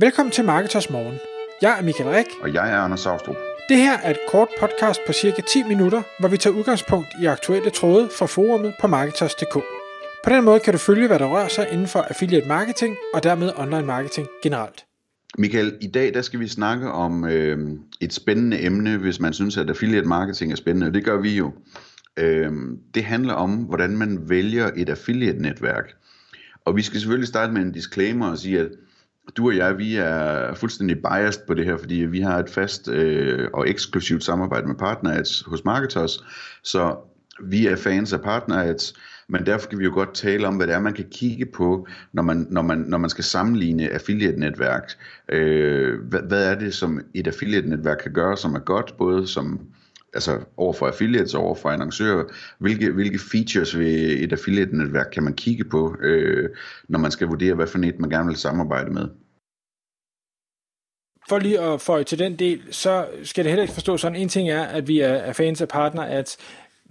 Velkommen til Marketers Morgen. Jeg er Michael Rik. Og jeg er Anders Saustrup. Det her er et kort podcast på cirka 10 minutter, hvor vi tager udgangspunkt i aktuelle tråde fra forumet på Marketers.dk. På den måde kan du følge, hvad der rører sig inden for affiliate marketing og dermed online marketing generelt. Michael, i dag der skal vi snakke om øh, et spændende emne, hvis man synes, at affiliate marketing er spændende. Det gør vi jo. Øh, det handler om, hvordan man vælger et affiliate-netværk. Og vi skal selvfølgelig starte med en disclaimer og sige, at du og jeg, vi er fuldstændig biased på det her, fordi vi har et fast øh, og eksklusivt samarbejde med partnerads hos Marketers, så vi er fans af partnerads, men derfor kan vi jo godt tale om, hvad det er, man kan kigge på, når man, når man, når man skal sammenligne affiliate-netværk. Øh, hvad, hvad er det, som et affiliate-netværk kan gøre, som er godt, både som altså over for affiliates over for annoncører, hvilke, hvilke features ved et affiliate-netværk kan man kigge på, øh, når man skal vurdere, hvad for et man gerne vil samarbejde med? For lige at føje til den del, så skal det heller ikke forstå sådan, en ting er, at vi er fans af partner, at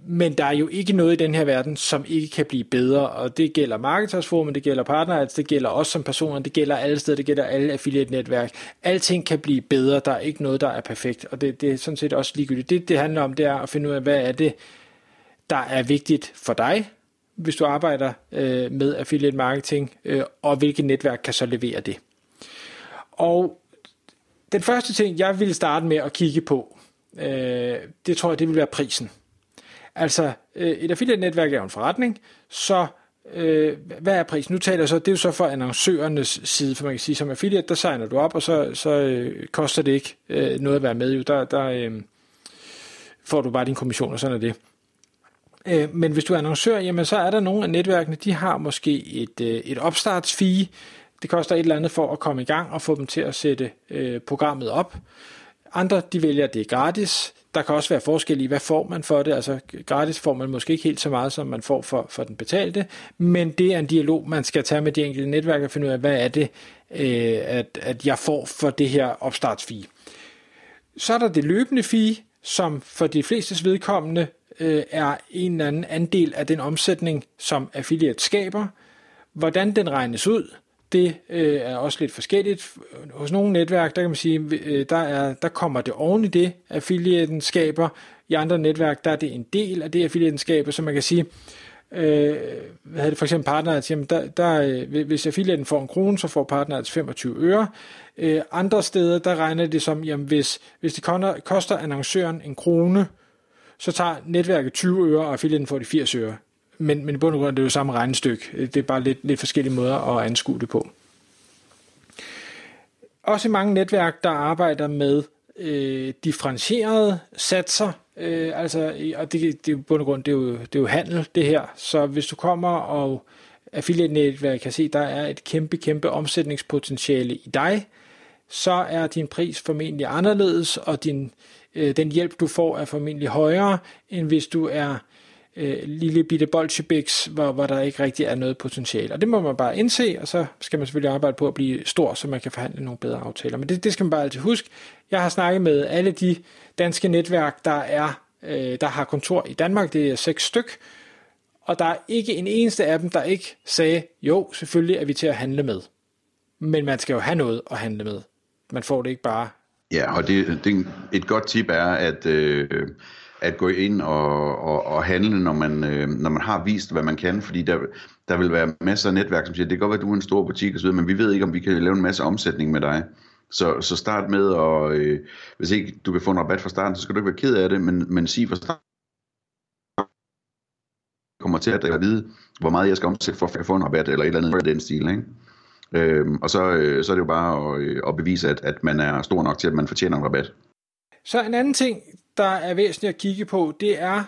men der er jo ikke noget i den her verden, som ikke kan blive bedre, og det gælder marketersforum, det gælder partner, det gælder os som personer, det gælder alle steder, det gælder alle affiliate-netværk. Alting kan blive bedre, der er ikke noget, der er perfekt, og det, det er sådan set også ligegyldigt. Det, det handler om, det er at finde ud af, hvad er det, der er vigtigt for dig, hvis du arbejder øh, med affiliate marketing, øh, og hvilket netværk kan så levere det. Og den første ting, jeg vil starte med at kigge på, øh, det tror jeg, det vil være prisen. Altså, øh, et affiliate-netværk er jo en forretning, så øh, hvad er prisen? Nu taler jeg så, det er jo så for annoncørernes side, for man kan sige, som affiliate, der signer du op, og så, så øh, koster det ikke øh, noget at være med. Jo. Der, der øh, får du bare din kommission, og sådan er det. Øh, men hvis du er annoncør, jamen så er der nogle af netværkene, de har måske et, øh, et opstartsfee. Det koster et eller andet for at komme i gang og få dem til at sætte øh, programmet op. Andre, de vælger, at det er gratis. Der kan også være forskel i, hvad får man for det. Altså gratis får man måske ikke helt så meget, som man får for, for den betalte, men det er en dialog, man skal tage med de enkelte netværk og finde ud af, hvad er det, øh, at, at jeg får for det her opstartsfee. Så er der det løbende fee, som for de flestes vedkommende øh, er en eller anden andel af den omsætning, som affiliate skaber. Hvordan den regnes ud, det øh, er også lidt forskelligt. Hos nogle netværk, der kan man sige, øh, der, er, der kommer det oven i det, affiliaten skaber. I andre netværk, der er det en del af det, affiliaten skaber, så man kan sige, øh, hvad hedder det, for eksempel partneret, jamen der, der, øh, hvis affiliaten får en krone, så får partneret altså 25 øre. Øh, andre steder, der regner det som, jamen hvis, hvis det koster annoncøren en krone, så tager netværket 20 øre, og affiliaten får de 80 øre men, men i bund og grund er det jo samme regnestykke. Det er bare lidt, lidt forskellige måder at anskue det på. Også i mange netværk, der arbejder med øh, differentierede satser, øh, altså, og det, det er i bund og grund, det er, jo, det er jo handel, det her. Så hvis du kommer og affiliate-netværk kan se, der er et kæmpe, kæmpe omsætningspotentiale i dig, så er din pris formentlig anderledes, og din, øh, den hjælp, du får, er formentlig højere, end hvis du er øh, lille bitte bolsjebiks, hvor, hvor der ikke rigtig er noget potentiale. Og det må man bare indse, og så skal man selvfølgelig arbejde på at blive stor, så man kan forhandle nogle bedre aftaler. Men det, det skal man bare altid huske. Jeg har snakket med alle de danske netværk, der er øh, der har kontor i Danmark, det er seks styk, og der er ikke en eneste af dem, der ikke sagde, jo, selvfølgelig er vi til at handle med. Men man skal jo have noget at handle med. Man får det ikke bare. Ja, og det, det, et godt tip er, at øh, at gå ind og, og, og handle, når man, øh, når man har vist, hvad man kan, fordi der, der vil være masser af netværk, som siger, det kan godt være, at du er en stor butik osv., men vi ved ikke, om vi kan lave en masse omsætning med dig. Så, så start med, og øh, hvis ikke du kan få en rabat fra starten, så skal du ikke være ked af det, men, men sig fra starten, kommer til at vide, hvor meget jeg skal omsætte for at få en rabat, eller et eller andet i den stil, ikke? Øhm, og så, øh, så er det jo bare at, øh, at bevise, at, at man er stor nok til, at man fortjener en rabat. Så en anden ting, der er væsentligt at kigge på, det er,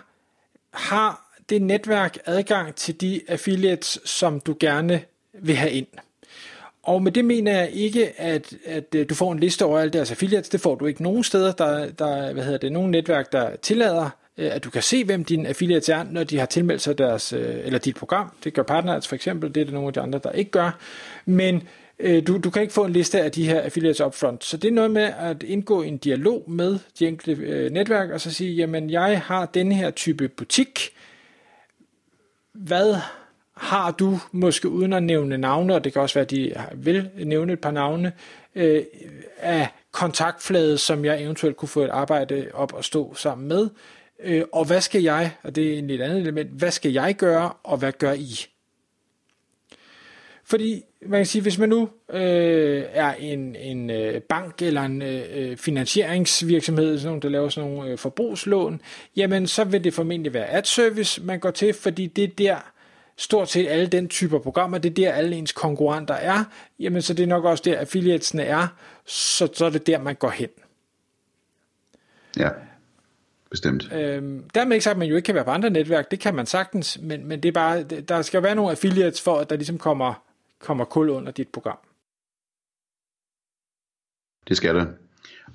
har det netværk adgang til de affiliates, som du gerne vil have ind? Og med det mener jeg ikke, at, at øh, du får en liste over alle deres affiliates. Det får du ikke nogen steder. Der, der hvad hedder det, nogle netværk, der tillader, øh, at du kan se, hvem dine affiliates er, når de har tilmeldt sig deres, øh, eller dit program. Det gør Partners for eksempel. Det er det nogle af de andre, der ikke gør. Men Øh, du, du kan ikke få en liste af de her affiliates upfront. Så det er noget med at indgå en dialog med de enkelte øh, netværk, og så sige, jamen jeg har denne her type butik. Hvad har du måske uden at nævne navne, og det kan også være, at de vil nævne et par navne, øh, af kontaktflade, som jeg eventuelt kunne få et arbejde op og stå sammen med. Øh, og hvad skal jeg, og det er en lidt andet element, hvad skal jeg gøre, og hvad gør I? Fordi man kan sige, hvis man nu øh, er en, en øh, bank eller en øh, finansieringsvirksomhed, sådan nogle, der laver sådan nogle øh, forbrugslån, jamen så vil det formentlig være ad service, man går til, fordi det er der stort set alle den typer programmer, det er der alle ens konkurrenter er, jamen så det er nok også der affiliatesne er, så, så er det der man går hen. Ja, bestemt. Øhm, dermed ikke sagt, at man jo ikke kan være på andre netværk, det kan man sagtens, men, men det er bare, der skal være nogle affiliates for, at der ligesom kommer kommer kul under dit program. Det skal det.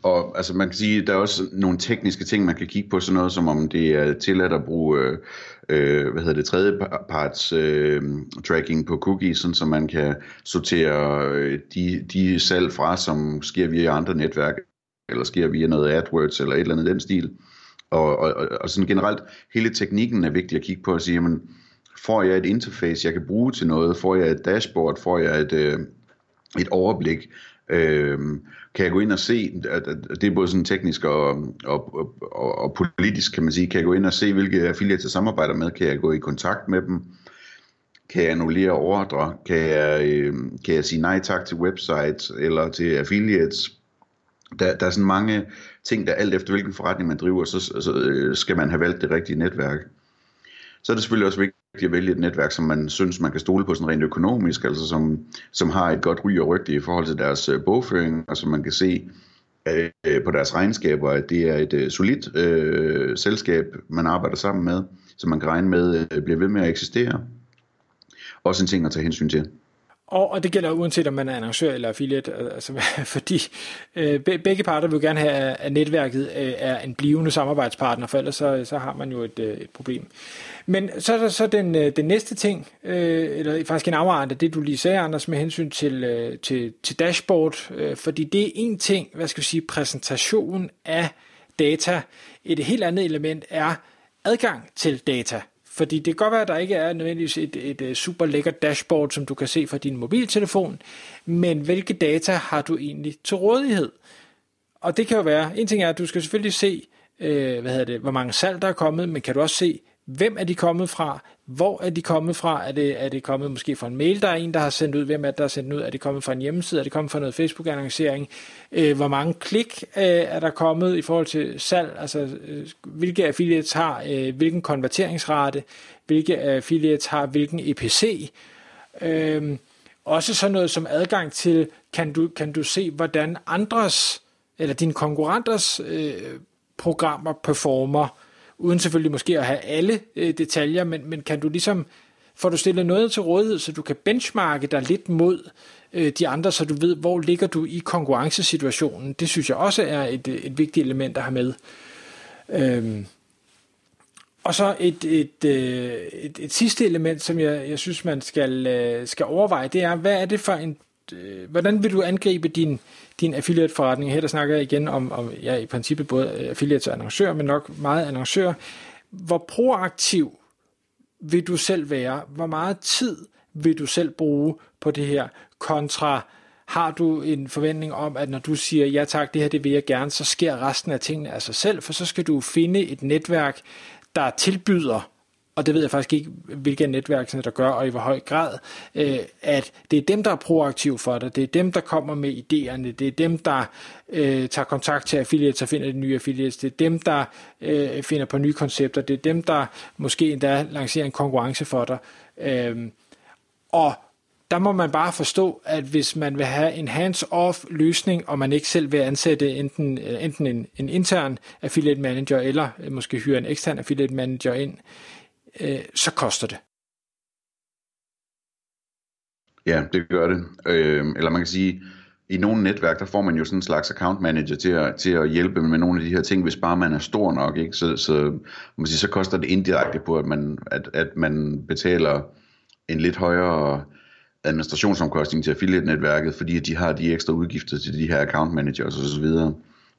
Og altså man kan sige, der er også nogle tekniske ting, man kan kigge på, sådan noget som om det er tilladt at bruge, øh, øh hvad hedder det, tredjeparts øh, tracking på cookies, sådan, så man kan sortere øh, de, de salg fra, som sker via andre netværk, eller sker via noget AdWords, eller et eller andet den stil. Og, og, og sådan generelt, hele teknikken er vigtig at kigge på og sige, jamen, Får jeg et interface, jeg kan bruge til noget? Får jeg et dashboard? Får jeg et, øh, et overblik? Øh, kan jeg gå ind og se, at, at det er både sådan teknisk og, og, og, og politisk, kan man sige, kan jeg gå ind og se, hvilke affiliates jeg samarbejder med? Kan jeg gå i kontakt med dem? Kan jeg annullere ordre? Kan jeg, øh, kan jeg sige nej tak til websites eller til affiliates? Der, der er sådan mange ting, der alt efter hvilken forretning man driver, så, så øh, skal man have valgt det rigtige netværk. Så er det selvfølgelig også vigtigt at vælge et netværk, som man synes, man kan stole på sådan rent økonomisk, altså som, som har et godt ry og rygte i forhold til deres øh, bogføring, og som man kan se øh, på deres regnskaber, at det er et øh, solidt øh, selskab, man arbejder sammen med, som man kan regne med øh, bliver ved med at eksistere. Også en ting at tage hensyn til. Og, og det gælder uanset om man er annoncør eller affiliate, altså, fordi øh, begge parter vil gerne have, at netværket øh, er en blivende samarbejdspartner, for ellers så, så har man jo et, øh, et problem. Men så er der så den, øh, den næste ting, øh, eller faktisk en afart af det, du lige sagde, Anders, med hensyn til, øh, til, til dashboard, øh, fordi det er en ting, hvad skal vi sige, præsentation af data. Et helt andet element er adgang til data. Fordi det kan godt være, at der ikke er nødvendigvis et, et, et super lækkert dashboard, som du kan se fra din mobiltelefon, men hvilke data har du egentlig til rådighed? Og det kan jo være, en ting er, at du skal selvfølgelig se, øh, hvad hedder det, hvor mange salg der er kommet, men kan du også se, hvem er de kommet fra, hvor er de kommet fra, er det, er det kommet måske fra en mail, der er en, der har sendt ud, hvem er det, der har sendt ud, er det kommet fra en hjemmeside, er det kommet fra noget Facebook-annoncering, øh, hvor mange klik øh, er der kommet i forhold til salg, altså øh, hvilke affiliates har øh, hvilken konverteringsrate, hvilke affiliates har hvilken EPC, øh, også sådan noget som adgang til, kan du, kan du se, hvordan andres, eller dine konkurrenters øh, programmer performer, uden selvfølgelig måske at have alle øh, detaljer, men, men kan du ligesom, får du stillet noget til rådighed, så du kan benchmarke dig lidt mod øh, de andre, så du ved, hvor ligger du i konkurrencesituationen. Det synes jeg også er et, øh, et vigtigt element at have med. Øhm, og så et, et, øh, et, et sidste element, som jeg, jeg synes, man skal, øh, skal overveje, det er, hvad er det for en, øh, hvordan vil du angribe din, din affiliate-forretning. Her der snakker jeg igen om, om ja, i princippet både affiliate og annoncører, men nok meget annoncør. Hvor proaktiv vil du selv være? Hvor meget tid vil du selv bruge på det her kontra har du en forventning om, at når du siger, ja tak, det her det vil jeg gerne, så sker resten af tingene af sig selv, for så skal du finde et netværk, der tilbyder og det ved jeg faktisk ikke, hvilke netværk der gør, og i hvor høj grad, øh, at det er dem, der er proaktive for dig, det er dem, der kommer med idéerne, det er dem, der øh, tager kontakt til affiliates og finder de nye affiliates, det er dem, der øh, finder på nye koncepter, det er dem, der måske endda lancerer en konkurrence for dig. Øh, og der må man bare forstå, at hvis man vil have en hands-off løsning, og man ikke selv vil ansætte enten, øh, enten en, en intern affiliate manager, eller måske hyre en ekstern affiliate manager ind, øh, Øh, så koster det. Ja, det gør det. Øh, eller man kan sige, i nogle netværk, der får man jo sådan en slags account manager til at, til at hjælpe med nogle af de her ting, hvis bare man er stor nok, ikke? Så, så, man sige, så koster det indirekte på, at man, at, at man betaler en lidt højere administrationsomkostning til affiliate-netværket, fordi de har de ekstra udgifter til de her account managers og så videre.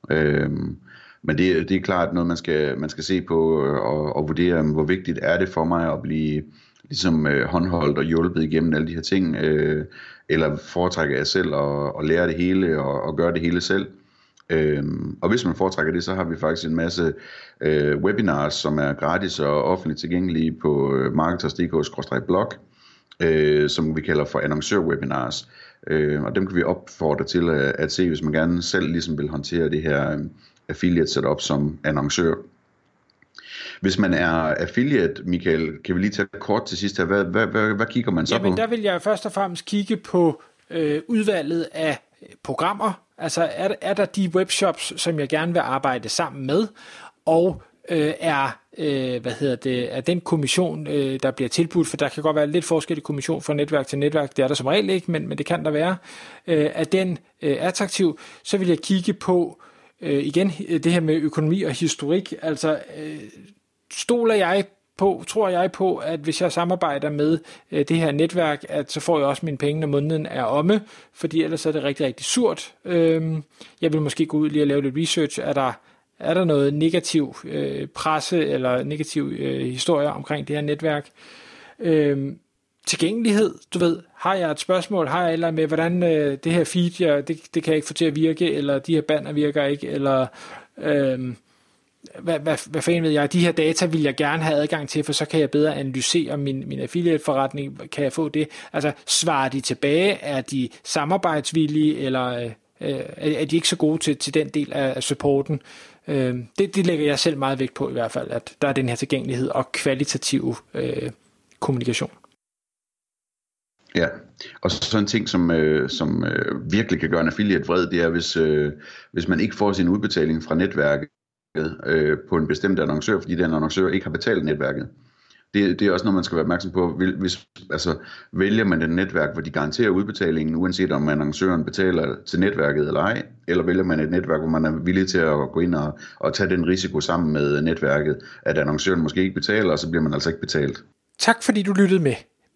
Øhm, men det, det er klart noget, man skal, man skal se på øh, og, og vurdere, hvor vigtigt er det for mig at blive ligesom øh, håndholdt og hjulpet igennem alle de her ting, øh, eller foretrækker jeg selv at, at lære det hele og, og gøre det hele selv. Øhm, og hvis man foretrækker det, så har vi faktisk en masse øh, webinars, som er gratis og offentligt tilgængelige på øh, marketers.dk-blog, øh, som vi kalder for annoncør-webinars. Øh, og dem kan vi opfordre til at, at se, hvis man gerne selv ligesom vil håndtere det her øh, affiliate setup som annoncør. Hvis man er affiliate, Michael, kan vi lige tage kort til sidst her. Hvad, hvad, hvad, hvad kigger man så Jamen, på? der vil jeg først og fremmest kigge på øh, udvalget af programmer. Altså, er, er der de webshops, som jeg gerne vil arbejde sammen med? Og øh, er, øh, hvad hedder det, er den kommission, øh, der bliver tilbudt, for der kan godt være lidt forskel i kommission fra netværk til netværk, det er der som regel ikke, men, men det kan der være, øh, er den øh, attraktiv, så vil jeg kigge på, øh, Øh, igen, øh, det her med økonomi og historik, altså øh, stoler jeg på, tror jeg på, at hvis jeg samarbejder med øh, det her netværk, at så får jeg også mine penge, når måneden er omme, fordi ellers er det rigtig, rigtig surt. Øh, jeg vil måske gå ud lige og lave lidt research. Er der, er der noget negativ øh, presse eller negativ øh, historie omkring det her netværk? Øh, tilgængelighed, du ved, har jeg et spørgsmål, har jeg eller med, hvordan øh, det her feed, jeg, det, det kan jeg ikke få til at virke, eller de her banner virker ikke, eller øh, hvad, hvad, hvad fanden ved jeg, de her data vil jeg gerne have adgang til, for så kan jeg bedre analysere min, min affiliate-forretning, kan jeg få det? Altså, svarer de tilbage? Er de samarbejdsvillige, eller øh, øh er de ikke så gode til, til den del af, supporten? Øh, det, det lægger jeg selv meget vægt på i hvert fald, at der er den her tilgængelighed og kvalitativ øh, kommunikation. Ja, og så en ting, som, øh, som øh, virkelig kan gøre en affiliate vred, det er, hvis, øh, hvis man ikke får sin udbetaling fra netværket øh, på en bestemt annoncør, fordi den annoncør ikke har betalt netværket. Det, det er også noget, man skal være opmærksom på. Hvis, altså, vælger man et netværk, hvor de garanterer udbetalingen, uanset om annoncøren betaler til netværket eller ej, eller vælger man et netværk, hvor man er villig til at gå ind og, og tage den risiko sammen med netværket, at annoncøren måske ikke betaler, og så bliver man altså ikke betalt. Tak fordi du lyttede med.